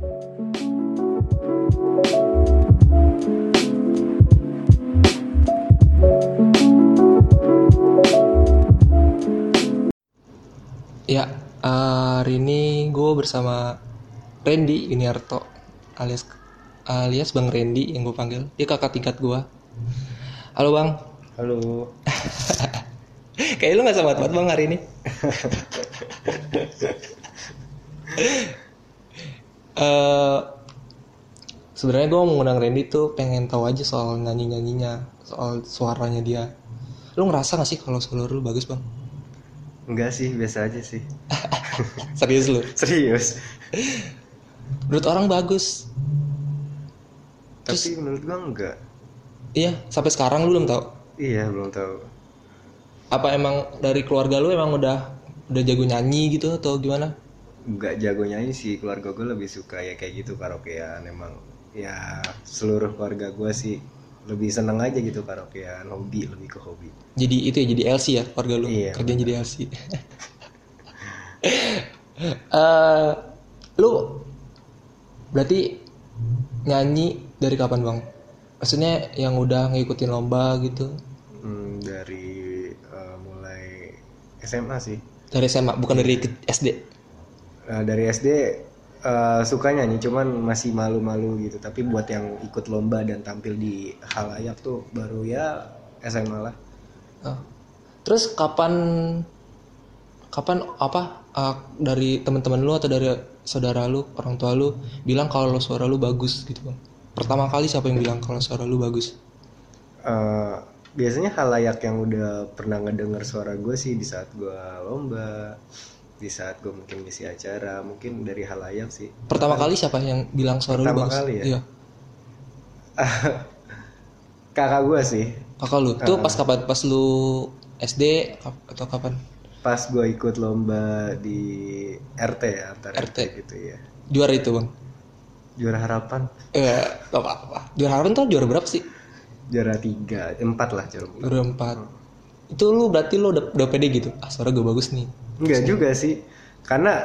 Ya, hari ini gue bersama Randy Yuniarto alias alias Bang Randy yang gue panggil. Dia kakak tingkat gue. Halo Bang. Halo. Kayak lu gak sama banget Bang hari ini. Eh sebenarnya gue mau ngundang Randy tuh pengen tahu aja soal nyanyi nyanyinya, soal suaranya dia. Lu ngerasa gak sih kalau suara lu bagus bang? Enggak sih, biasa aja sih. Serius lu? Serius. Menurut orang bagus. Tapi menurut gua enggak. Iya, sampai sekarang lu belum tahu. Iya, belum tahu. Apa emang dari keluarga lu emang udah udah jago nyanyi gitu atau gimana? Enggak jago nyanyi sih, keluarga gue lebih suka ya kayak gitu karaokean emang ya seluruh keluarga gua sih lebih seneng aja gitu karaokean, hobi lebih ke hobi. Jadi itu ya jadi LC ya keluarga lu. Iya, Kerjaan jadi LC. Eh, lu berarti nyanyi dari kapan bang? Maksudnya yang udah ngikutin lomba gitu Hmm, dari eh, mulai SMA sih. dari SMA bukan dari ke- SD. Nah, dari SD eh, suka nyanyi cuman masih malu-malu gitu tapi buat yang ikut lomba dan tampil di halayak tuh baru ya SMA lah Oh. Terus kapan kapan apa uh, dari teman-teman lu atau dari saudara lu, orang tua lu bilang kalau suara lu bagus gitu bang? Pertama kali siapa yang bilang kalau suara lu bagus? Eh, biasanya halayak yang udah pernah ngedenger suara gue sih di saat gue lomba di saat gue mungkin ngisi acara mungkin dari halayak sih Pertama kali siapa yang bilang suara lu Pertama bagus? kali ya? Iya. kakak gue sih Kakak lu. Itu pas kapan? Pas lu SD atau kapan? pas gue ikut lomba di RT ya antar RT, RT. gitu ya Juara itu bang? juara harapan Eh, gak apa-apa. Juara harapan tuh juara berapa sih? juara tiga empat lah juara empat. Juara empat. Itu lu berarti lu udah, udah pede gitu? Ah suara gue bagus nih. Enggak juga sih, karena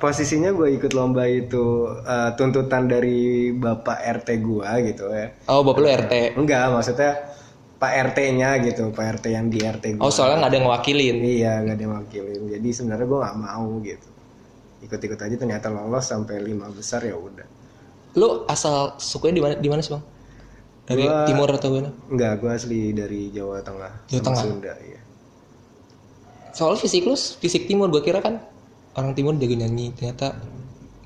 posisinya gue ikut lomba itu eh, tuntutan dari bapak RT gua gitu ya. Oh bapak lu RT. Enggak, maksudnya Pak RT-nya gitu, Pak RT yang di RT gua. Oh soalnya nggak ada yang ngewakilin. Iya, nggak ada yang wakilin. Jadi sebenarnya gue nggak mau gitu. Ikut-ikut aja ternyata lolos sampai lima besar ya udah. Lu asal sukanya di mana di mana sih bang? Dari Gua- timur atau mana? Enggak, gue asli dari Jawa Tengah, Jawa sama Tengah? Sunda ya. Soalnya fisik lu fisik timur gue kira kan orang timur jago nyanyi ternyata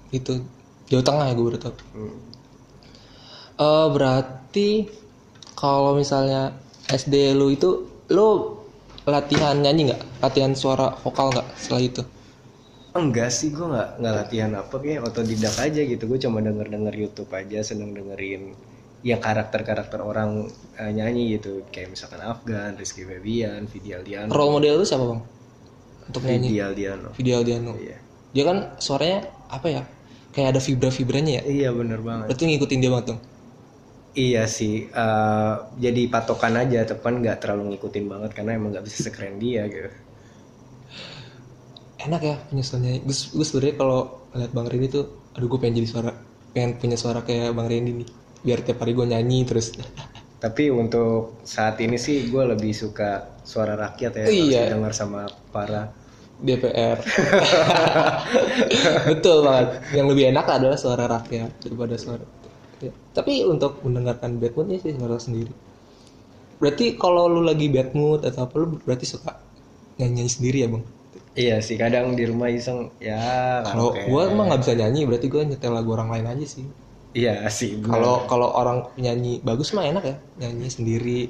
itu Jawa Tengah ya gue baru tahu. Hmm. Eh berarti kalau misalnya SD lu itu lu latihan nyanyi nggak? Latihan suara vokal nggak setelah itu? Enggak sih, gue nggak nggak latihan apa kayak otodidak aja gitu. Gue cuma denger denger YouTube aja, seneng dengerin ya karakter karakter orang eh, nyanyi gitu, kayak misalkan Afgan, Rizky Febian, Vidi Aldiano, Role model lu siapa bang? Untuk nyanyi? Vidi Aldiano. Video Aldiano. Iya, Dia kan suaranya apa ya? Kayak ada vibra-vibranya ya. iya bener banget. Berarti ngikutin dia banget dong. Iya sih, eh, jadi patokan aja, tepan nggak terlalu ngikutin banget karena emang nggak bisa sekeren dia gitu. Enak ya penyesuaiannya. Gue gue sebenarnya kalau lihat Bang Randy tuh, aduh gue pengen jadi suara, pengen punya suara kayak Bang Randy nih. Biar tiap hari gue nyanyi terus. Tapi untuk saat ini sih gue lebih suka suara rakyat ya, Iya. dengar sama para DPR. Betul banget. Yang lebih enak adalah suara rakyat daripada suara. Ya. Tapi untuk mendengarkan bad mood ya sih suara sendiri. Berarti kalau lu lagi bad mood atau apa lu berarti suka nyanyi, -nyanyi sendiri ya bang? Iya sih, kadang di rumah iseng ya. Kalau gua emang nggak bisa nyanyi, berarti gua nyetel lagu orang lain aja sih. Iya sih. Kalau kalau orang nyanyi bagus mah enak ya, nyanyi sendiri.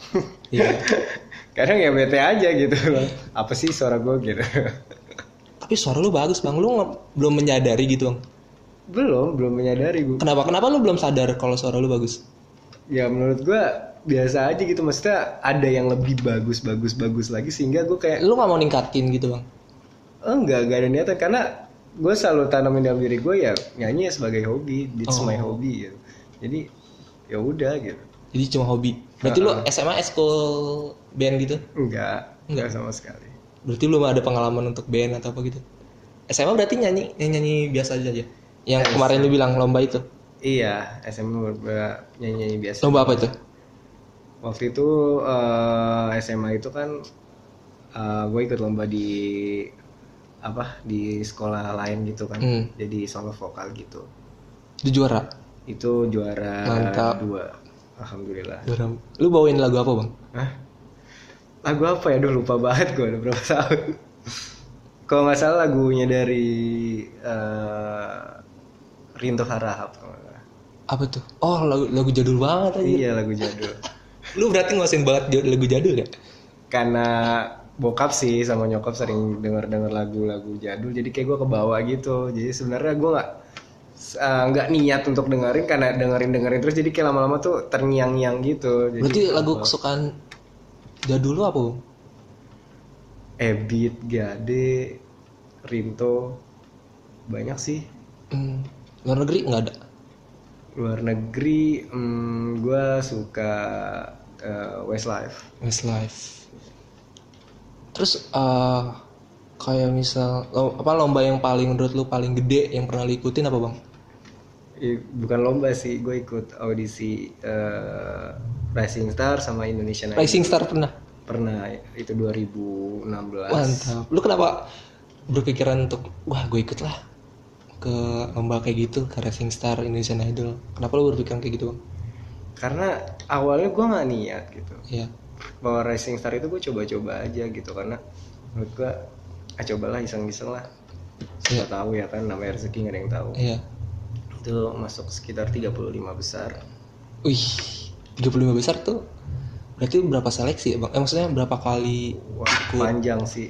Iya. kadang ya bete aja gitu apa sih suara gue gitu Tapi suara lu bagus bang, lu belum menyadari gitu bang. belum belum menyadari gue Kenapa kenapa lu belum sadar kalau suara lu bagus? ya menurut gue biasa aja gitu maksudnya ada yang lebih bagus bagus bagus lagi sehingga gue kayak Lu nggak mau ningkatin gitu bang? oh, enggak enggak ada niatan karena gue selalu tanamin dalam diri gue ya nyanyi ya sebagai hobi it's Oh. my hobby gitu jadi ya udah gitu Jadi cuma hobi. Berarti lu SMA eskul band gitu? enggak enggak sama sekali Berarti lu ada pengalaman untuk band atau apa gitu? SMA berarti nyanyi nyanyi, nyanyi biasa aja ya? Yang kemarin lu bilang lomba itu. iya SMA nyanyi nyanyi biasa Lomba apa itu? waktu itu eh, SMA itu kan gue ikut lomba di apa di sekolah lain gitu kan Hmm. jadi solo vokal gitu Itu juara. itu juara Mantap. dua alhamdulillah Juara. Lu bawain lagu apa, Bang? Hah? lagu apa ya Duh lupa banget gue udah berapa tahun kalau nggak salah lagunya dari eh, Rinto Harahap. Apa tuh? Oh, lagu lagu jadul banget aja. iya lagu jadul Lu berarti nguasain banget lagu jadul ya? karena bokap sih sama nyokap sering denger denger lagu-lagu jadul jadi kayak gue kebawa gitu jadi sebenarnya gue nggak eh, nggak niat untuk dengerin karena dengerin dengerin terus jadi kayak lama-lama tuh terngiang-ngiang gitu jadi Berarti lagu kesukaan jadul lu apa? Ebit, Gade, Rinto banyak sih Hmm, luar negeri nggak ada. luar negeri hmm, gue suka eh, Westlife Westlife. Terus eh kayak misal lo- apa lomba yang paling menurut lu paling gede yang pernah lu ikutin apa, Bang? Bukan lomba sih gue ikut audisi eh, Rising Star sama Indonesian Idol Rising Star pernah. pernah itu 2016 Mantap. Lu kenapa berpikiran untuk wah gue ikut lah ke lomba kayak gitu ke Rising Star Indonesian Idol. Kenapa lu berpikiran kayak gitu, Bang? karena awalnya gue nggak niat gitu Iya. Bahwa Rising Star itu gue coba-coba aja gitu karena menurut gue ah cobalah iseng-iseng lah siapa tahu ya kan namanya rezeki nggak ada yang tahu Iya. itu masuk sekitar 35 besar Wih, 35 besar tuh berarti berapa seleksi ya, Bang? Eh maksudnya berapa kali wah ikut? panjang sih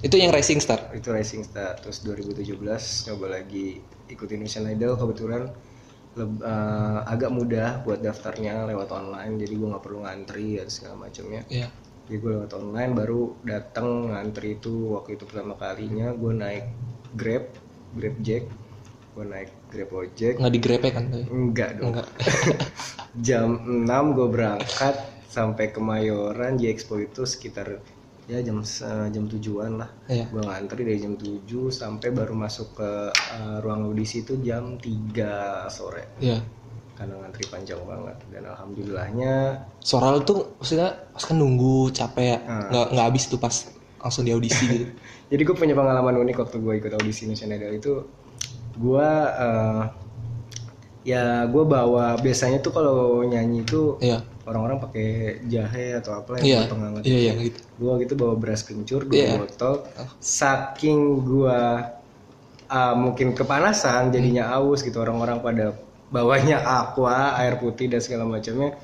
Itu yang Rising Star. itu Rising Star terus 2017 coba lagi ikut Indonesian Idol kebetulan leb- eh, agak mudah buat daftarnya lewat online jadi gue nggak perlu ngantri dan segala macamnya Iya. jadi gue lewat online baru datang ngantri itu waktu itu pertama kalinya gue naik Grab Grab Jack gue naik Grab Ojek Nggak digrepe kan? tapi? enggak dong Enggak. jam 6 gue berangkat sampai Kemayoran di Expo itu sekitar ya jam eh, jam tujuan lah Iya. gue ngantri dari jam 7 sampai baru masuk ke eh, ruang audisi itu jam 3 sore Iya. karena ngantri panjang banget dan alhamdulillahnya Suara lu tuh maksudnya pas kan nunggu capek ya. Hmm. Nggak nggak habis tuh pas langsung di audisi gitu. jadi gue punya pengalaman unik waktu gue ikut audisi Indonesian Idol itu gue eh, ya gue bawa biasanya tuh kalau nyanyi itu Iya. Orang-orang pakai jahe atau apa yang Iya. buat penghangat Iya, iya gitu. gue gitu bawa beras kencur dua Iya. botol saking gue ah, mungkin kepanasan jadinya aus gitu orang-orang pada bawanya aqua air putih dan segala macamnya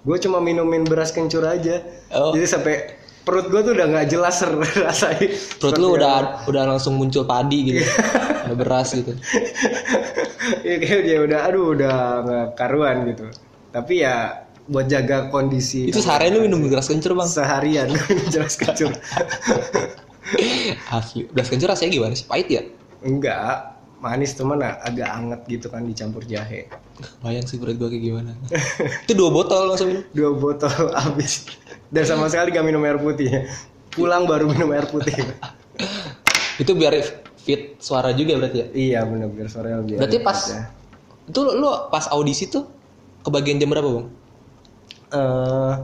gue cuma minumin beras kencur aja Oh. jadi sampai perut gue tuh udah nggak jelas rasanya Perut lu udah udah langsung muncul padi gitu. Ada beras gitu. ya kayak dia udah aduh udah nggak karuan gitu tapi ya buat jaga kondisi Itu seharian lu minum beras kencur, Bang. seharian jelas kencur Asli. Beras kencur rasanya gimana sih? Pahit ya? enggak manis cuman agak anget gitu kan dicampur jahe Bayang sih berat gua kayak gimana. itu dua botol langsung minum. dua botol habis dan sama sekali gak minum air putih pulang baru minum air putih Itu biar fit suara juga berarti ya. iya bener bener suaranya lebih Berarti pas aja. itu lu, lu pas audisi tuh kebagian jam berapa, Bang? Eh,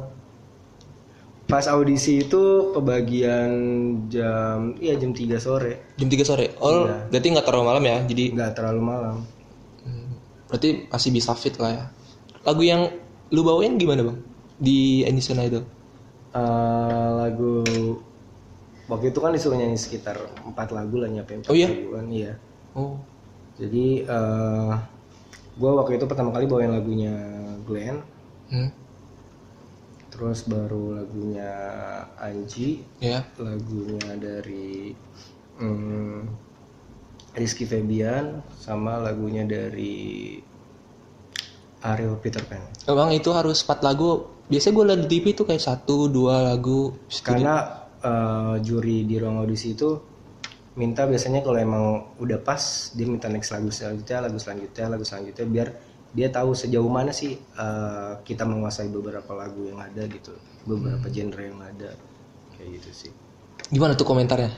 pas audisi itu kebagian jam iya jam 3 sore Jam 3 sore. Oh, Iya. berarti nggak terlalu malam ya. Jadi nggak terlalu malam hmm, berarti masih bisa fit lah ya. Lagu yang lu bawain gimana, Bang? Di Indonesian Idol. Eh, lagu waktu itu kan disuruh nyanyi sekitar empat lagu lah nyampe empat Oh iya? laguan iya Oh. jadi eh gue waktu itu pertama kali bawain lagunya Glenn Hmm. Terus baru lagunya Anji Ya. lagunya dari hmm, Rizky Febian sama lagunya dari Ariel Peter Pan Bang itu harus 4 lagu. Biasanya gue liat di TV tuh kayak satu dua lagu. karena eh, juri di ruang audisi itu minta biasanya kalau emang udah pas dia minta next lagu selanjutnya lagu selanjutnya lagu selanjutnya biar dia tahu sejauh mana sih eh, kita menguasai beberapa lagu yang ada gitu beberapa genre yang ada kayak gitu sih Gimana tuh komentarnya?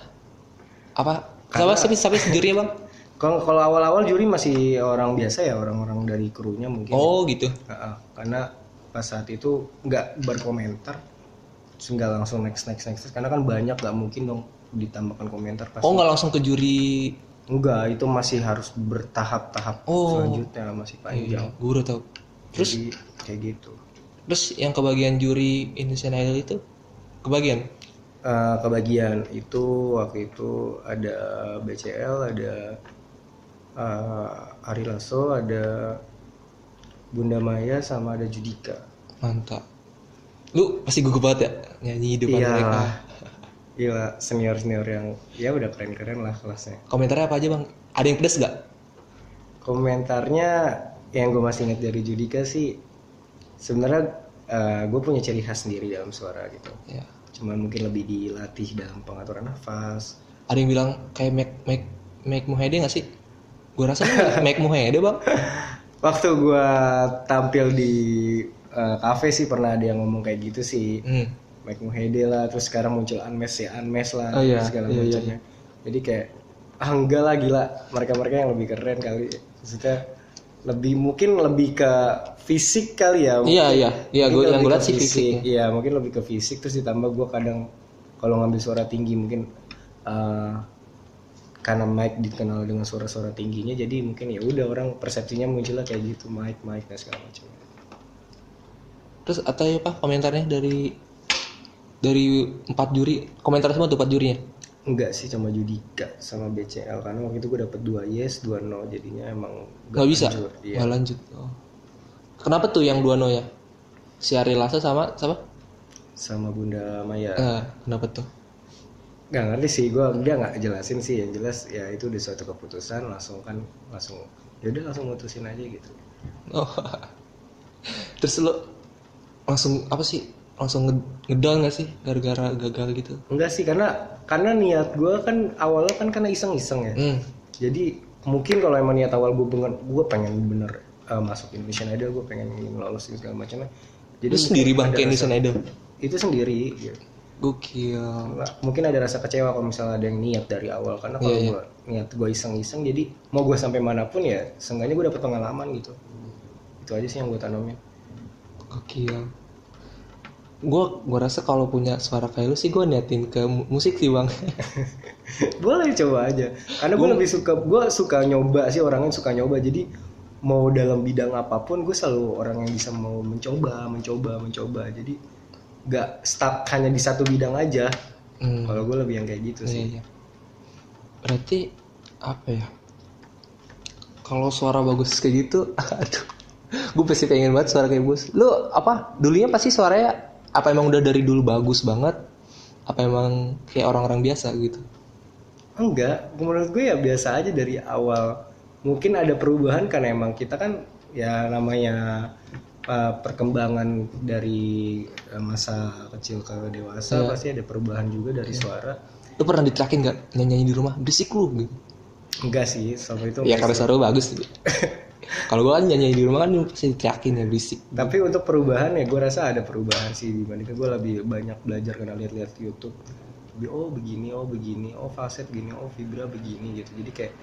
Apa? Siapa siapa siapa jurinya, Bang? Kalau kalau awal-awal juri masih orang biasa ya orang-orang dari krunya mungkin. Oh gitu. Heeh, karena pas saat itu nggak berkomentar, nggak langsung next next next karena kan banyak nggak mungkin dong ditambahkan komentar pas Oh nggak langsung ke juri. Enggak itu masih harus bertahap-tahap Oh. selanjutnya masih panjang Gue udah tahu. Terus jadi kayak gitu terus yang kebagian juri Indonesian Idol itu kebagian? Eh, kebagian itu waktu itu ada BCL ada eh, Ari Lasso ada Bunda Maya sama ada Judika Mantap. Lu pasti gugup banget ya nyanyi di depan iya mereka. Iya senior senior yang ya udah keren keren lah kelasnya Komentarnya apa aja bang? Ada yang pedes gak? komentarnya yang gue masih ingat dari Judika sih sebenarnya gue punya ciri khas sendiri dalam suara gitu Ya. cuman mungkin lebih dilatih dalam pengaturan nafas Ada yang bilang kayak Make Make Make Muhede gak sih? Gue rasa Make Muhede bang. waktu gue tampil di eh, cafe sih pernah ada yang ngomong kayak gitu sih Hmm. Mike Mohede lah terus sekarang muncul Unmes ya Unmes lah Oh iya, segala iya, iya, macamnya. Jadi kayak ah enggak lah gila. Mereka mereka yang lebih keren kali. Maksudnya lebih mungkin lebih ke fisik kali ya. Iya iya. Iya gue yang gue ke liat sih fisiknya. Iya, mungkin lebih ke fisik terus ditambah gue kadang kalau ngambil suara tinggi mungkin eh, karena Mike dikenal dengan suara-suara tingginya jadi mungkin ya udah orang persepsinya munculnya kayak gitu Mike Mike dan segala macam. Terus atau apa komentarnya dari dari empat juri komentar semua tuh empat jurinya. Enggak sih sama Judika sama BCL karena waktu itu gue dapet dua yes dua no jadinya emang Gak bisa. Iya. Nggak lanjut. Oh. Kenapa tuh yang dua no ya? Si Ari Lasso sama siapa? Sama Bunda Maya. Eh, kenapa tuh? Gak ngerti sih gue dia nggak jelasin sih yang jelas ya itu udah suatu keputusan langsung kan langsung ya udah langsung mutusin aja gitu. Oh. Terus lo langsung apa sih? Langsung nge- ngedown gak sih gara-gara gagal gitu? Enggak sih karena karena niat gue kan awalnya kan karena iseng-iseng ya. Hmm. Jadi mungkin kalau emang niat awal gue bener gue pengen bener uh, masuk Indonesian Idol gue pengen lolos ini segala macamnya. Jadi Lu sendiri bang ke Indonesian Idol? itu sendiri. Gitu. Gokil. Nggak- Mungkin ada rasa kecewa kalau misalnya ada yang niat dari awal karena kalau Iya, iya. gue niat gue iseng-iseng jadi mau gue sampai mana pun ya seenggaknya gue dapet pengalaman gitu. Itu aja sih yang gue tanamin. Gokil. Gue gua rasa kalau punya suara kayak lu sih gue niatin ke mu- musik sih bang. Boleh coba aja. Karena gue lebih suka gue suka nyoba sih orangnya suka nyoba. Jadi mau dalam bidang apa pun gue selalu orang yang bisa mau mencoba, mencoba, mencoba. Jadi nggak stuck hanya di satu bidang aja. Hmm. Kalau gue lebih yang kayak gitu Iya, sih. iya. Berarti apa ya? Kalau suara bagus kayak gitu, aduh, gue pasti pengen banget suara kayak bos. Lu apa? Dulunya pasti suaranya apa emang udah dari dulu bagus banget? Apa emang kayak orang-orang biasa gitu? Enggak, menurut gue ya biasa aja dari awal. Mungkin ada perubahan karena emang kita kan ya namanya uh, perkembangan dari uh, masa kecil ke dewasa Iya. pasti ada perubahan juga dari suara. Lu pernah diterakin gak nyanyi di rumah? Berisik lu gitu. Enggak sih, sama itu Ya karena suara bagus gitu. Kalau gue kan nyanyi di rumah kan pasti diterakin ya berisik. Tapi untuk perubahan ya gue rasa ada perubahan sih dibandingkan gue lebih banyak belajar karena lihat-lihat YouTube. Lebih, oh begini, oh begini, oh falset gini, oh vibra begini gitu. Jadi kayak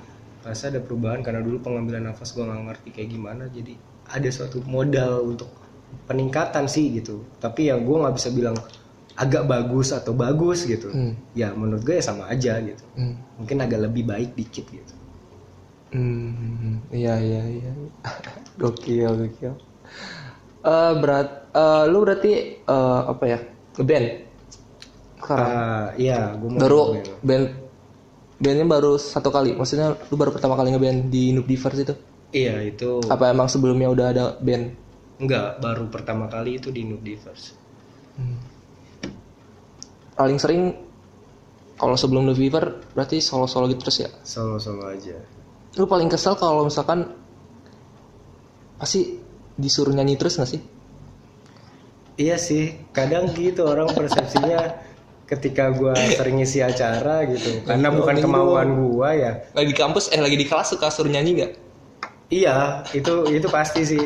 rasa ada perubahan karena dulu pengambilan nafas gue nggak ngerti kayak gimana. Jadi ada suatu modal untuk peningkatan sih gitu. Tapi ya gue nggak bisa bilang agak bagus atau bagus gitu. Hmm. Ya menurut gue ya sama aja gitu. Hmm. Mungkin agak lebih baik dikit gitu. Hmm, iya iya iya. gokil gokil. Eh berat, eh, lu berarti eh, apa ya? Ngeband. Sekarang Ah, iya, gue mau baru nyobain. band bandnya baru satu kali. Maksudnya lu baru pertama kali ngeband di Noob Divers itu? Iya itu Apa emang sebelumnya udah ada band? Enggak, baru pertama kali itu di Noob Divers. Hmm. Paling sering kalau sebelum Noob Diver berarti solo-solo gitu terus ya? Solo-solo aja. Lu paling kesel kalau misalkan pasti disuruh nyanyi terus gak sih? Iya sih, kadang gitu orang persepsinya ketika gua sering ngisi acara gitu. Karena Nyanyi bukan dong, kemauan gua ya. Lagi di kampus eh lagi di kelas suka suruh nyanyi nggak? Iya, itu itu pasti sih.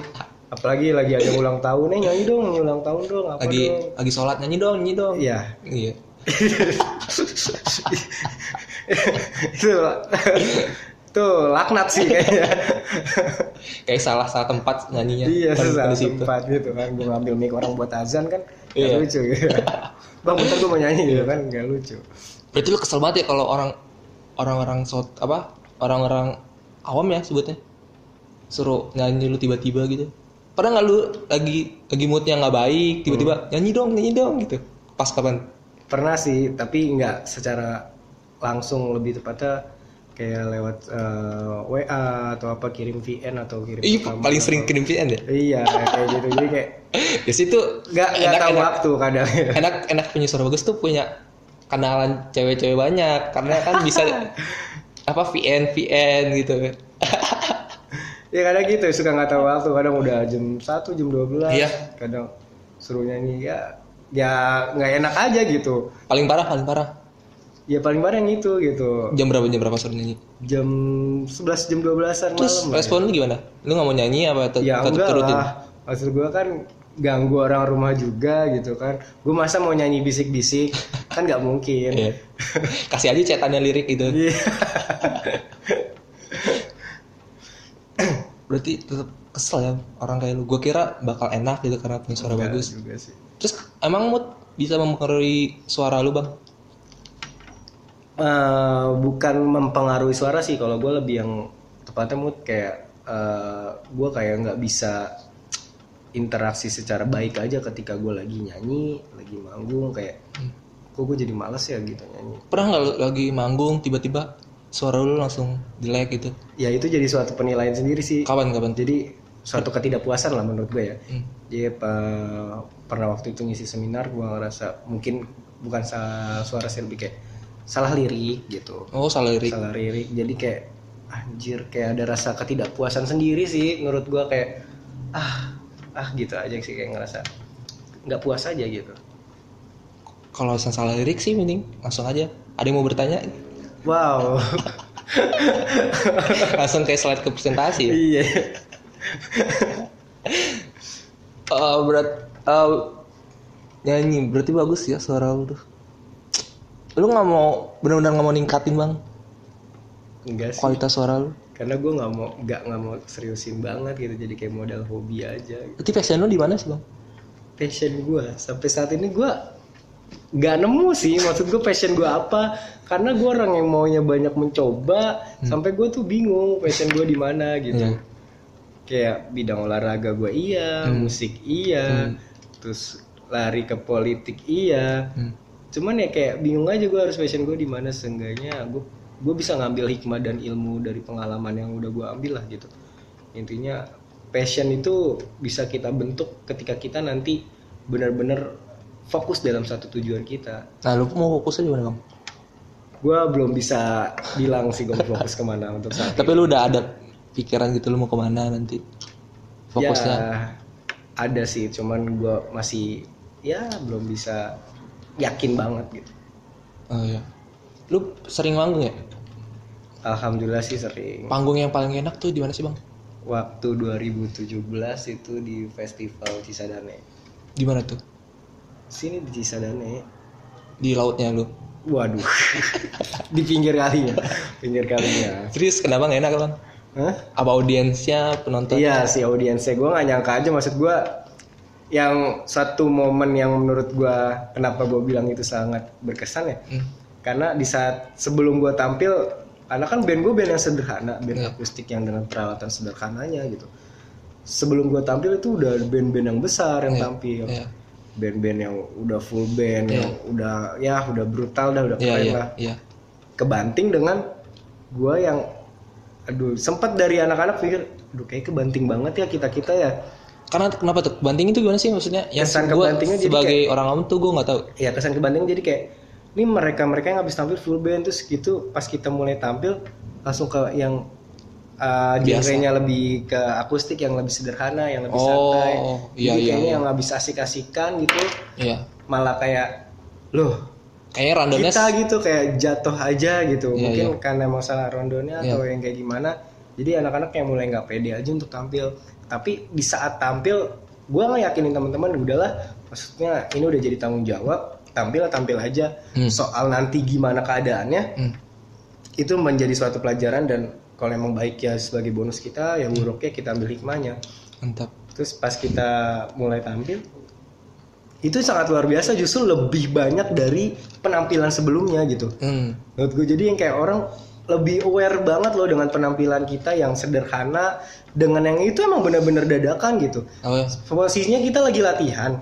Apalagi lagi ada ulang tahun, nih nyanyi dong, nyanyi ulang tahun dong, apa lagi dong. lagi sholat nyanyi dong nyanyi dong Iya, iya itu itu laknat sih kayaknya. Kayak salah salah tempat nyanyinya iya situ. tempat gitu kan. Gue ngambil mic orang buat azan kan gak Iya. lucu. Gitu bang bentar gue mau nyanyi gitu kan gak lucu. Berarti lu kesel banget ya kalau orang orang-orang sot apa orang-orang awam ya sebutnya? Suruh nyanyi lu tiba-tiba gitu. Pernah nggak lu lagi lagi moodnya nggak baik tiba-tiba Hmm. nyanyi dong nyanyi dong gitu. Pas kapan? Pernah sih tapi nggak secara langsung lebih tepatnya kayak lewat eh, WA atau apa kirim VN atau kirim paling sering kirim VN ya? Iya kayak gitu. Jadi kayak ya situ nggak nggak enak tahu enak. waktu kadang. Enak enak punya suara bagus tuh punya kenalan cewek-cewek banyak. Karena kan bisa apa VN VN gitu. Ya kadang gitu suka nggak tahu waktu. Kadang udah jam 1 jam 12 Iya. kadang suruh nyanyi ya ya nggak enak aja gitu. Paling parah paling parah ya paling yang itu gitu. Jam berapa jam berapa suruh nyanyi? Jam 11 jam 12an terus malam lah respon lu gimana? Lu nggak mau nyanyi apa tetap ya tetap enggak turutin lah. Maksud gue kan ganggu orang rumah juga gitu kan. Gue masa mau nyanyi bisik-bisik? Kan nggak mungkin. Iya. kasih aja cetannya lirik gitu. Iya. berarti tetap kesel ya orang kayak lu. Gue kira bakal enak gitu karena punya suara Enggak bagus. juga sih. Terus emang mood bisa mempengaruhi suara lu bang Eh, bukan mempengaruhi suara sih. Kalau gue lebih yang tepatnya mood kayak eh, gue kayak nggak bisa interaksi secara baik aja ketika gue lagi nyanyi lagi manggung kayak kok gue jadi males ya gitu nyanyi? Pernah nggak lagi manggung tiba-tiba suara lu langsung jelek gitu? Ya itu jadi suatu penilaian sendiri sih. Kapan kapan? Jadi suatu ketidakpuasan lah menurut gue ya. Hmm. jadi pa- pernah waktu itu ngisi seminar gue ngerasa mungkin bukan suara sih lebih kayak salah lirik gitu. Oh salah lirik. Salah lirik. Jadi kayak anjir kayak ada rasa ketidakpuasan sendiri sih menurut gue kayak ah ah gitu aja sih kayak ngerasa nggak puas aja gitu. Kalau salah lirik sih mending langsung aja. Ada yang mau bertanya? Wow. Langsung kayak slide ke presentasi ya? Iya. Eh, berat eh, nyanyi. Berarti bagus ya suara lu tuh lu nggak mau benar-benar nggak mau ningkatin bang? Enggak sih. Kualitas suara lu? Karena gue nggak mau nggak nggak mau seriusin banget gitu. Jadi kayak modal hobi aja. Gitu. berarti passion lu di mana sih bang? Passion gue sampai saat ini gue nggak nemu sih. Maksud gue passion gue apa? Karena gue orang yang maunya banyak mencoba. Sampai gue tuh bingung passion gue di mana gitu. Iya. kayak bidang olahraga gue iya musik iya terus lari ke politik iya. Hmm. Cuman ya kayak bingung aja gue harus passion gue di mana seenggaknya gue gue bisa ngambil hikmah dan ilmu dari pengalaman yang udah gue ambil lah gitu. Intinya passion itu bisa kita bentuk ketika kita nanti benar-benar fokus dalam satu tujuan kita. Nah lu mau fokusnya di mana bang? Gue belum bisa bilang sih gue mau fokus ke mana untuk saat tapi lu udah ada pikiran gitu lu mau ke mana nanti? Fokusnya? Ya ada sih cuman gue masih ya belum bisa yakin banget gitu. Oh iya. Lu sering manggung ya? Alhamdulillah sih sering. Panggung yang paling enak tuh di mana sih bang? Waktu 2017 itu di festival Cisadane. Di mana tuh? Sini di Cisadane. Di lautnya lu? Waduh. Di pinggir kalinya pinggir kalinya serius kenapa nggak enak bang? Hah? apa audiensnya penonton? Iya si audiensnya. Gue nggak nyangka aja. Maksud gue yang satu momen yang menurut gue kenapa gue bilang itu sangat berkesan ya Hmm. karena di saat sebelum gue tampil karena kan band gue band yang sederhana band Iya. akustik yang dengan peralatan sederhananya gitu sebelum gue tampil itu udah band-band yang besar yang Iya. tampil Iya. band-band yang udah full band yang udah ya udah brutal dah udah iya keren iya lah iya kebanting dengan gue yang aduh sempat dari anak-anak pikir aduh kayak kebanting banget ya kita kita ya karena kenapa tuh? Banting itu gimana sih? Maksudnya yang Kesan gua kebantingnya jadi sebagai orang awam tuh gue nggak tahu. Ya kesan kebanting jadi kayak ini mereka mereka yang habis tampil full band terus gitu pas kita mulai tampil langsung ke yang uh, genrenya lebih ke akustik yang lebih sederhana yang lebih Oh, santai. Iya, jadi iya, kayaknya iya. yang habis asik-asikan gitu iya. malah kayak loh kayaknya randomnya kita gitu kayak jatuh aja gitu. Iya, mungkin karena masalah rondonya Iya. atau yang kayak gimana. Jadi anak-anak yang mulai nggak pede aja untuk tampil tapi di saat tampil gue ngeyakinin teman-teman udahlah maksudnya ini udah jadi tanggung jawab tampil tampil aja Hmm. soal nanti gimana keadaannya Hmm. itu menjadi suatu pelajaran dan kalau emang baik ya sebagai bonus kita yang buruknya kita ambil hikmahnya mantap terus pas kita mulai tampil itu sangat luar biasa justru lebih banyak dari penampilan sebelumnya gitu hmm. menurut gue jadi yang kayak orang lebih aware banget loh dengan penampilan kita yang sederhana dengan yang itu emang bener-bener dadakan gitu. Oh ya. Posisinya kita lagi latihan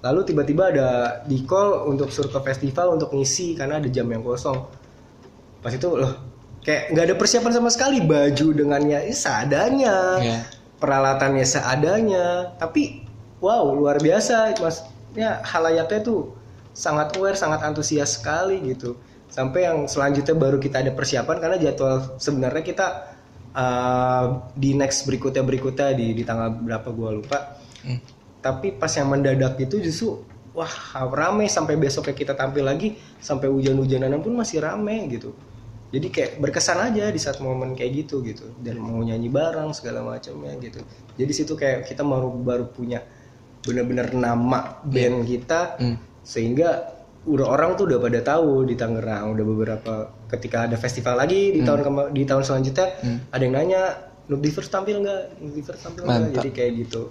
lalu tiba-tiba ada di call untuk suruh ke festival untuk ngisi karena ada jam yang kosong. Pas itu loh kayak nggak ada persiapan sama sekali baju dengannya eh, seadanya ya peralatannya seadanya tapi wow luar biasa mas. Ya halayaknya tuh sangat aware sangat antusias sekali gitu sampai yang selanjutnya baru kita ada persiapan karena jadwal sebenarnya kita uh, di next berikutnya berikutnya di di tanggal berapa gua lupa. Hmm. tapi pas yang mendadak itu justru wah rame sampai besoknya kita tampil lagi sampai hujan-hujanan pun masih rame gitu. Jadi kayak berkesan aja di saat momen kayak gitu gitu. Dan mau nyanyi bareng segala macamnya gitu. Jadi situ kayak kita baru baru punya bener-bener nama band kita Hmm. sehingga udah orang tuh udah pada tahu di Tangerang udah beberapa ketika ada festival lagi di tahun kema- di tahun selanjutnya Hmm. ada yang nanya Nubdivers tampil nggak? Nubdivers tampil nggak? Jadi kayak gitu.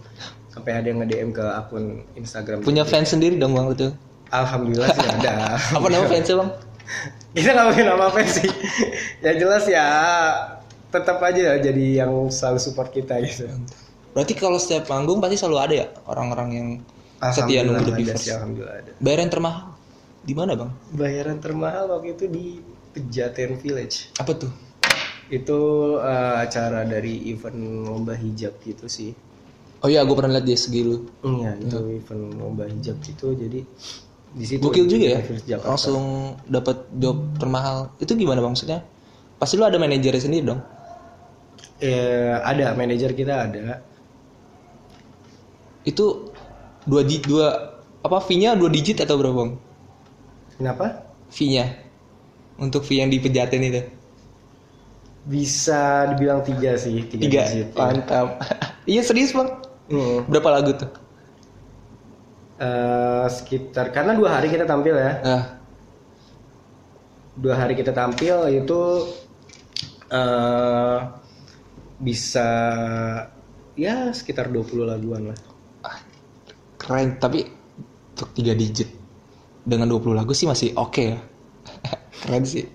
Sampai ada yang nge-DM ke akun Instagram punya fans sendiri dong bang itu? Alhamdulillah sih ada. Apa nama fansnya bang? Kita nggak punya nama apa sih. Ya jelas ya tetap aja jadi yang selalu support kita gitu. Berarti kalau setiap manggung pasti selalu ada ya orang-orang yang setia nunggu sih, alhamdulillah ada. Bayaran termahal di mana bang? Bayaran termahal waktu itu di Pejaten Village. Apa tuh? Itu eh, acara dari event lomba hijab gitu sih. Oh iya gue pernah lihat di SG lu. Iya itu. event lomba hijab gitu. Jadi di situ gokil juga ya? Jakarta. langsung dapat job termahal. Itu gimana bang maksudnya? Pasti lu ada manajernya sendiri dong? Eh, ada manajer kita ada. Itu dua di dua apa fee-nya dua digit atau berapa bang kenapa? Fee-nya. Untuk fee yang di pejaten itu. Bisa dibilang tiga sih tiga, tiga. digit, mantap. Iya serius bang? Hmm. berapa lagu tuh? Eh, sekitar karena dua hari kita tampil ya. Ah. Dua hari kita tampil itu eh bisa ya sekitar 20 laguan lah. Ah, keren. Tapi untuk tiga digit dengan 20 lagu sih masih oke ya. Keren sih.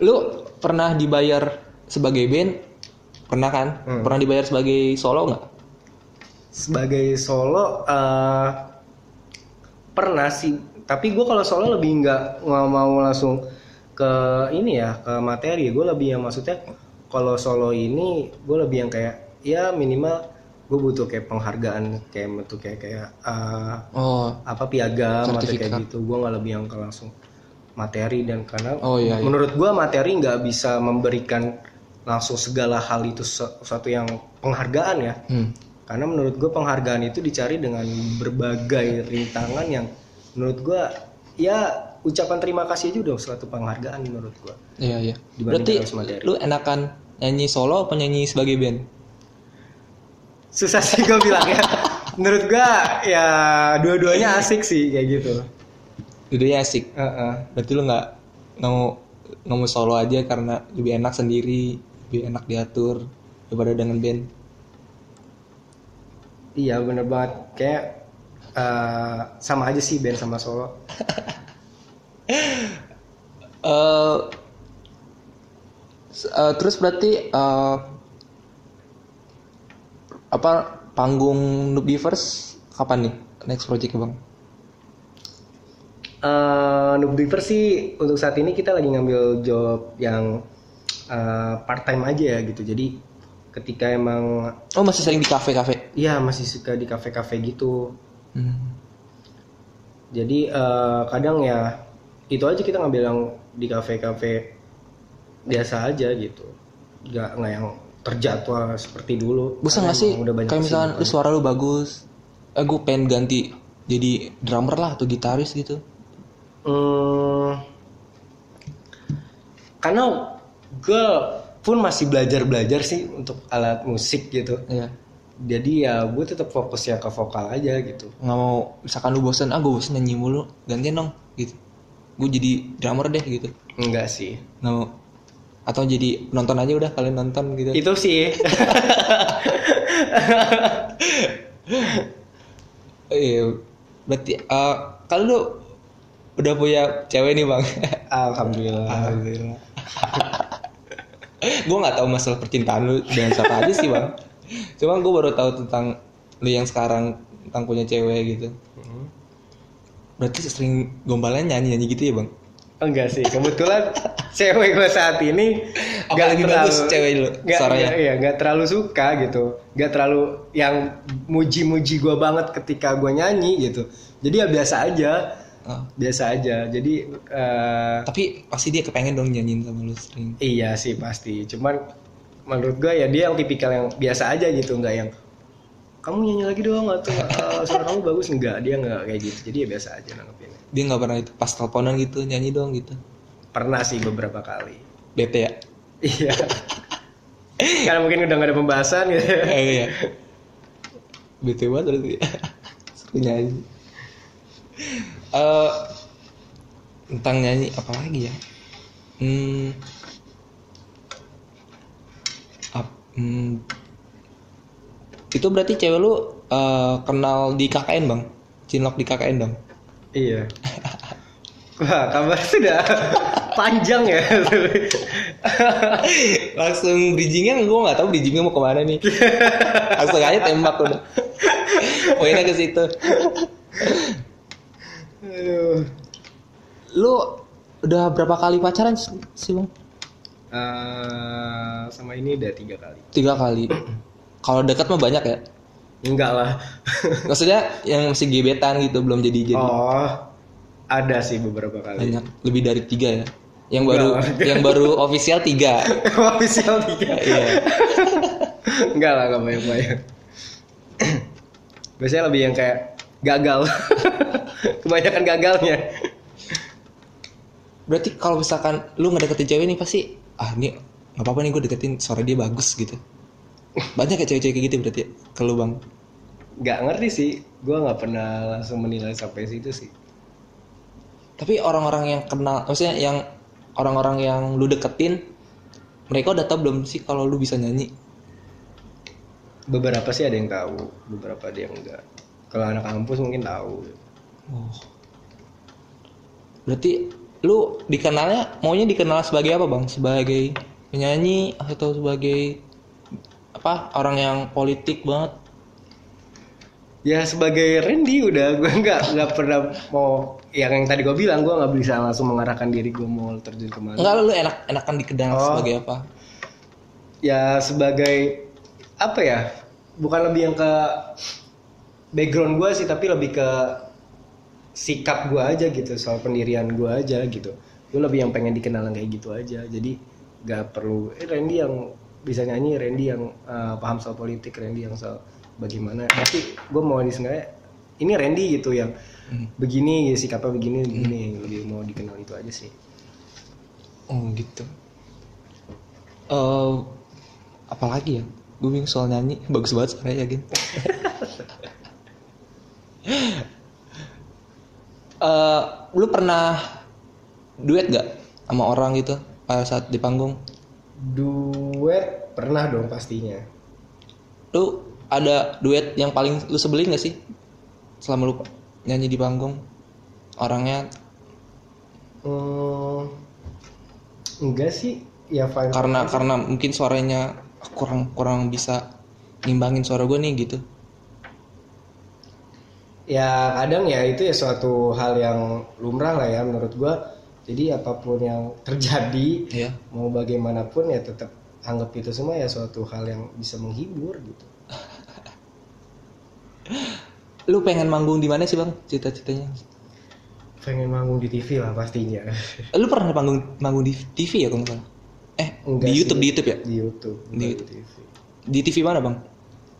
Lu pernah dibayar sebagai band? Pernah kan? Hmm. pernah dibayar sebagai solo nggak? Sebagai solo eh pernah sih. Tapi gue kalau solo lebih nggak nggak mau langsung ke ini ya ke materi. Gue lebih yang maksudnya kalau solo ini gue lebih yang kayak ya minimal gue butuh kayak penghargaan kayak bentuk kayak kayak eh, oh. apa piagam atau kayak gitu. Gue nggak lebih yang ke langsung materi dan karena Oh, iya, iya. menurut gue materi nggak bisa memberikan langsung segala hal itu se- suatu yang penghargaan ya. Hmm. karena menurut gue penghargaan itu dicari dengan berbagai rintangan yang menurut gue ya ucapan terima kasih aja udah suatu penghargaan menurut gue iya iya. Berarti lu enakan nyanyi solo apa nyanyi sebagai band susah sih gue bilang ya. Menurut gue ya dua-duanya asik sih kayak gitu. Dua-duanya asik? Heeh. berarti lu nggak mau nggak mau solo aja karena lebih enak sendiri lebih enak diatur daripada dengan band? Iya bener banget. Kayak eh, sama aja sih band sama solo. s- eh, terus berarti eh, apa panggung Noob Beavers kapan nih next project bang? Eh Noob Diver sih untuk saat ini kita lagi ngambil job yang part time aja ya gitu. Jadi ketika emang Oh masih sering di kafe-kafe? ya masih suka di kafe-kafe gitu. Hmm. Jadi eh, kadang ya itu aja kita ngambil yang di kafe-kafe biasa aja gitu. Gak nggak yang terjadwal seperti dulu. Bosan Karena gak sih? Kayak misalkan lu suara lu bagus, eh gue pengen ganti jadi drummer lah atau gitaris gitu. Hmm, karena gue pun masih belajar-belajar sih untuk alat musik gitu. Iya. Jadi ya gue tetap fokus ya ke vokal aja gitu. Nggak mau misalkan lu bosan, ah gue bosan nyanyi mulu, gantian dong gitu. Gue jadi drummer deh gitu. Enggak sih. Nggak mau. Atau jadi nonton aja udah kalian nonton gitu. Itu sih. Iya berarti eh, kalau lu udah punya cewek nih bang? Alhamdulillah. Alhamdulillah. Gue nggak tahu masalah percintaan lu dengan siapa aja sih bang. Cuma gue baru tahu tentang lu yang sekarang tentang punya cewek gitu. Hmm. berarti sering gombalannya nyanyi nyanyi gitu ya bang enggak sih kebetulan cewek gue saat ini Apalagi bagus cewek lu, nggak suaranya. iya nggak terlalu suka gitu. Nggak terlalu yang muji-muji gue banget ketika gue nyanyi gitu. Jadi ya biasa aja. Oh. biasa aja. Jadi eh, tapi pasti dia kepengen dong nyanyiin sama lu sering. Iya sih pasti. Cuman menurut gue ya dia yang tipikal yang biasa aja gitu nggak yang kamu nyanyi lagi dong atau "Ah, suara kamu bagus. Enggak dia nggak kayak gitu. Jadi ya biasa aja nanggepinnya dia nggak pernah itu pas teleponan gitu nyanyi dong gitu. Pernah sih beberapa kali. Bete ya? Iya. Karena mungkin udah gak ada pembahasan gitu. Eh, iya. Bete banget berarti seru nyanyi. Eh, tentang nyanyi apa lagi ya? Hmm, ap- hmm, itu berarti cewek lu eh, kenal di KKN bang? Cinlok di KKN dong iya. Wah kabar sudah panjang ya. Langsung bridgingnya gue nggak tahu bridgingnya mau ke mana nih. Langsung aja tembak udah. Poinnya ke situ. Aduh. Lu udah berapa kali pacaran sih bang Eh, sama ini udah tiga kali. Tiga kali. Kalau dekat mah banyak ya enggak lah. Maksudnya yang masih gebetan gitu belum jadi jadi. Oh ada sih beberapa kali. Banyak lebih dari tiga ya. Yang baru Enggak. yang baru official tiga. Official tiga. Iya. Enggak lah enggak banyak banyak biasanya lebih yang kayak gagal. Kebanyakan gagalnya. Berarti kalau misalkan lu ngedeketin cewek nih pasti ah ini nggak apa-apa nih gue deketin suara dia bagus gitu banyak ya cewek-cewek kayak gitu berarti ya? Ke lu bang? Nggak ngerti sih. Gue nggak pernah langsung menilai sampai situ sih. Tapi orang-orang yang kenal maksudnya yang orang-orang yang lu deketin mereka udah tahu belum sih kalau lu bisa nyanyi? Beberapa sih ada yang tahu beberapa ada yang enggak kalau anak kampus mungkin tahu. Oh. berarti lu dikenalnya maunya dikenal sebagai apa bang? Sebagai penyanyi atau sebagai apa orang yang politik banget. Ya sebagai Randy udah gue nggak nggak pernah mau yang yang tadi gue bilang gue nggak bisa langsung mengarahkan diri gue mau terjun ke mana. Enggak lu enak enakan dikenal Oh. sebagai apa? Ya sebagai apa ya bukan lebih yang ke background gue sih tapi lebih ke sikap gue aja gitu soal pendirian gue aja gitu. Gue lebih yang pengen dikenal yang kayak gitu aja jadi nggak perlu eh Randy yang bisa nyanyi Randy yang uh, paham soal politik Randy yang soal bagaimana. Tapi gue mau di sebenarnya ini Randy gitu yang Hmm. begini sikapnya begini begini lebih mau dikenal itu aja sih. Oh gitu. Eh apalagi ya? Gue bingung soal nyanyi. Bagus banget suaranya Gin. Eh, lu pernah duet gak sama orang gitu pada saat di panggung duet pernah dong pastinya lu ada duet yang paling lu sebelin gak sih selama lu nyanyi di panggung orangnya Hmm, enggak sih, ya fine. karena karena mungkin suaranya kurang kurang bisa ngimbangin suara gue nih gitu Ya kadang ya itu ya suatu hal yang lumrah lah ya menurut gua. Jadi apa pun yang terjadi, ya mau bagaimanapun ya tetap anggap itu semua ya suatu hal yang bisa menghibur gitu. lu pengen manggung di mana sih bang cita-citanya Pengen manggung di TV lah pastinya. Lu pernah manggung manggung di TV ya kalau nggak eh Enggak di sih. YouTube di YouTube ya Di YouTube, Di- di TV. di TV mana bang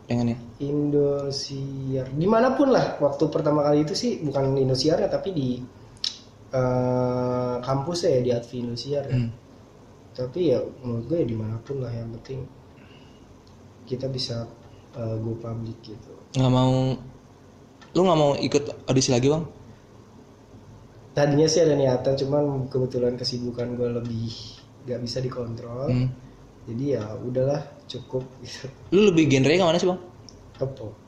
pengennya Indosiar, di mana pun lah. Waktu pertama kali itu sih bukan Indosiar ya, tapi di eh, kampus ya di Advi Indosiar ya. Hmm. Tapi ya menurut gue ya di mana pun lah yang penting kita bisa eh, go public gitu. nggak mau lu nggak mau ikut audisi lagi bang Tadinya sih ada niatan, cuman kebetulan kesibukan gue lebih nggak bisa dikontrol Hmm. jadi ya udahlah cukup gitu Lu lebih genre yang mana sih bang?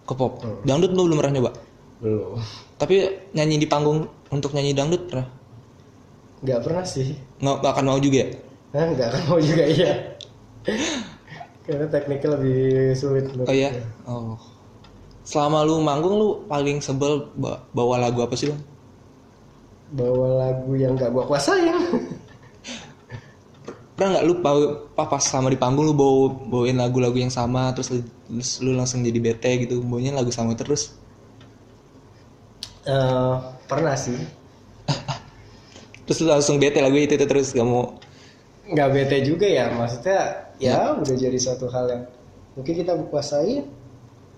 Ke pop. Hmm. Dangdut lu belum pernah nyoba. Belum Tapi nyanyi di panggung untuk nyanyi dangdut pernah? nggak pernah sih Nggak, nggak akan mau juga ya? Hah, nggak akan mau juga iya karena tekniknya lebih sulit Oh iya. Oh. Selama lu manggung lu paling sebel ba- bawa lagu apa sih bang? bawa lagu yang nggak gua kuasain Pernah nggak lu pas sama di panggung lu bawa bawain lagu-lagu yang sama terus lu, terus lu langsung jadi bete gitu bawanya lagu sama terus? Eh, pernah sih Terus lu langsung bete lagu itu, itu terus gak mau nggak bete juga ya maksudnya ya udah jadi suatu hal yang mungkin kita kuasain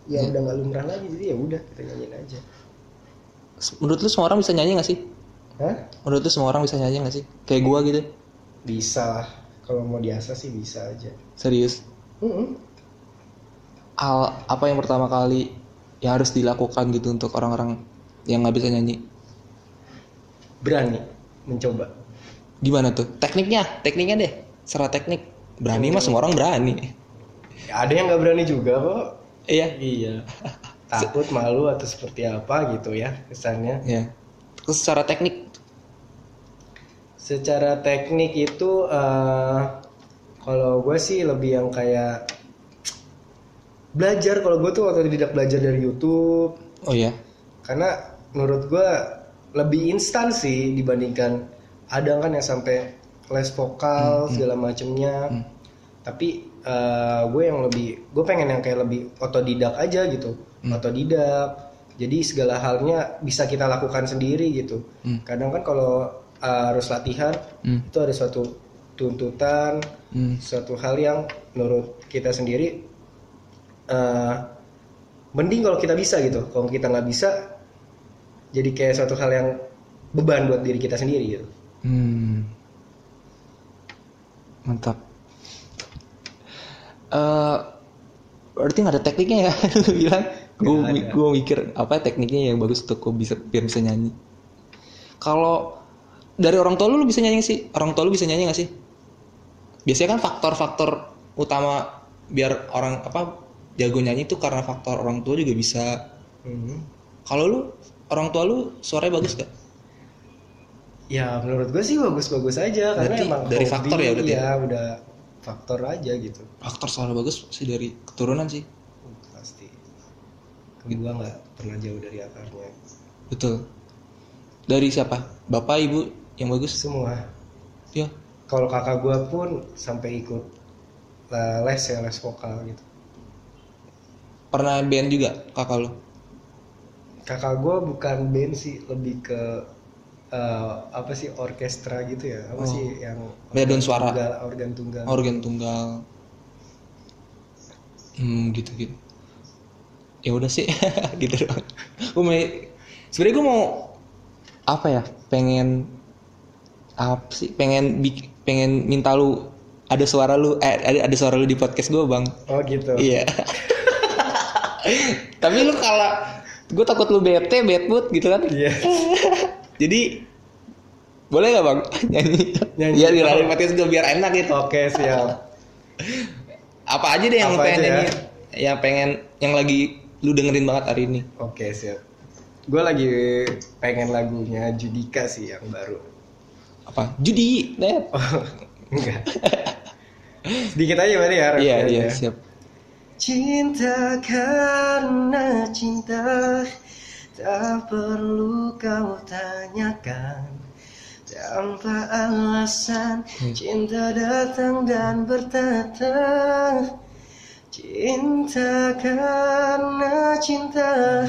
ya udah nggak lumrah lagi jadi ya udah kita nyanyiin aja Menurut lu semua orang bisa nyanyi gak sih? Hah? Menurut lu semua orang bisa nyanyi gak sih? Kayak gua gitu. bisa lah kalau mau diasah sih bisa aja Serius. Mm-mm. Hal apa yang pertama kali yang harus dilakukan gitu untuk orang-orang yang nggak bisa nyanyi? berani mencoba Gimana tuh? Tekniknya, tekniknya deh. Secara teknik. Berani mah semua orang berani. Ya, ada yang nggak berani juga kok Iya. iya takut malu atau seperti apa gitu ya kesannya Ya. Terus secara teknik secara teknik itu eh, kalau gue sih lebih yang kayak belajar kalau gue tuh waktu tidak belajar dari YouTube Oh iya. karena menurut gue lebih instan sih dibandingkan ada kan yang sampai les vokal segala macemnya Hmm. tapi eh, gue yang lebih gue pengen yang kayak lebih otodidak aja gitu Hmm. otodidak jadi segala halnya bisa kita lakukan sendiri gitu Hmm. kadang kan kalau eh, harus latihan Hmm. itu ada suatu tuntutan Hmm. suatu hal yang menurut kita sendiri eh, mending kalau kita bisa gitu kalau kita nggak bisa jadi kayak suatu hal yang beban buat diri kita sendiri gitu Hmm. Mantap. Eh berarti nggak ada tekniknya ya? Lu bilang. Gue gue mikir apa tekniknya yang bagus untuk gue bisa biar bisa nyanyi. Kalau dari orang tua lu, lu bisa nyanyi nggak sih? Orang tua lu bisa nyanyi gak sih? Biasanya kan faktor-faktor utama biar orang apa jago nyanyi itu karena faktor orang tua juga bisa. Kalau lu orang tua lu suaranya bagus gak? ya menurut gue sih bagus-bagus aja karena Berarti emang dari faktor ya berarti ya udah faktor aja gitu Faktor suara bagus sih dari keturunan sih. pasti gua nggak pernah jauh dari akarnya Betul. Dari siapa? Bapak, ibu yang bagus? semua Ya. kalau kakak gua pun sampai ikut eh, les ya les vokal gitu Pernah band juga kakak lo? Kakak gua bukan band sih lebih ke eh, apa sih orkestra gitu ya apa Oh. sih yang Paduan suara. tunggal, organ tunggal Organ tunggal. Hmm, gitu gitu. Ya udah sih, gitu doang. Gue mau, sebenarnya gue mau apa ya? Pengen apa sih? Pengen pengen minta lu ada suara lu, eh ada, ada suara lu di podcast gue bang. oh gitu Iya. Tapi lu kalau gue takut lu bete, bad mood gitu kan. Iya. Jadi boleh gak bang nyanyi? Nyanyi. Iya di podcast gue biar enak gitu. oke siap Apa aja deh yang lu Apa pengen nyanyi? Yang pengen, yang lagi lu dengerin banget hari ini. oke siap gue lagi pengen lagunya Judika sih yang baru Apa? Judi, net. oh, enggak sedikit aja berarti ya Iya refnya iya ya. siap. Cinta karena cinta Tak perlu kau tanyakan. Tanpa alasan Cinta datang dan bertata. Cinta karena cinta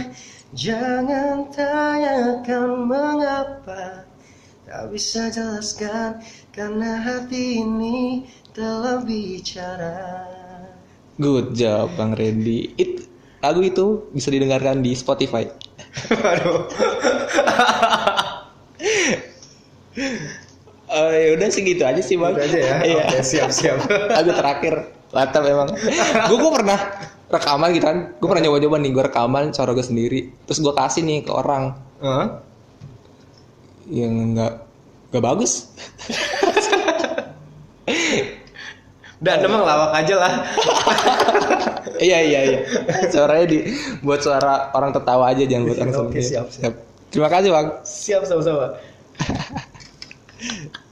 Jangan tanyakan mengapa. Tak bisa jelaskan Karena hati ini telah bicara Good job Bang Randy. It, lagu itu bisa didengarkan di Spotify. Waduh Oh ya udah segitu aja sih bang. Gitu aja ya Iya. Oke siap siap lagu terakhir mantap emang gue gue pernah rekaman gitu kan gue pernah nyoba-nyoba nih gue rekaman suara gue sendiri terus gue kasih nih ke orang Hah? yang nggak nggak bagus Udah, emang lawak aja lah. iya iya iya suaranya di buat suara orang tertawa aja jangan buat orang Oke, sedih. siap, siap. terima kasih bang Siap sama-sama.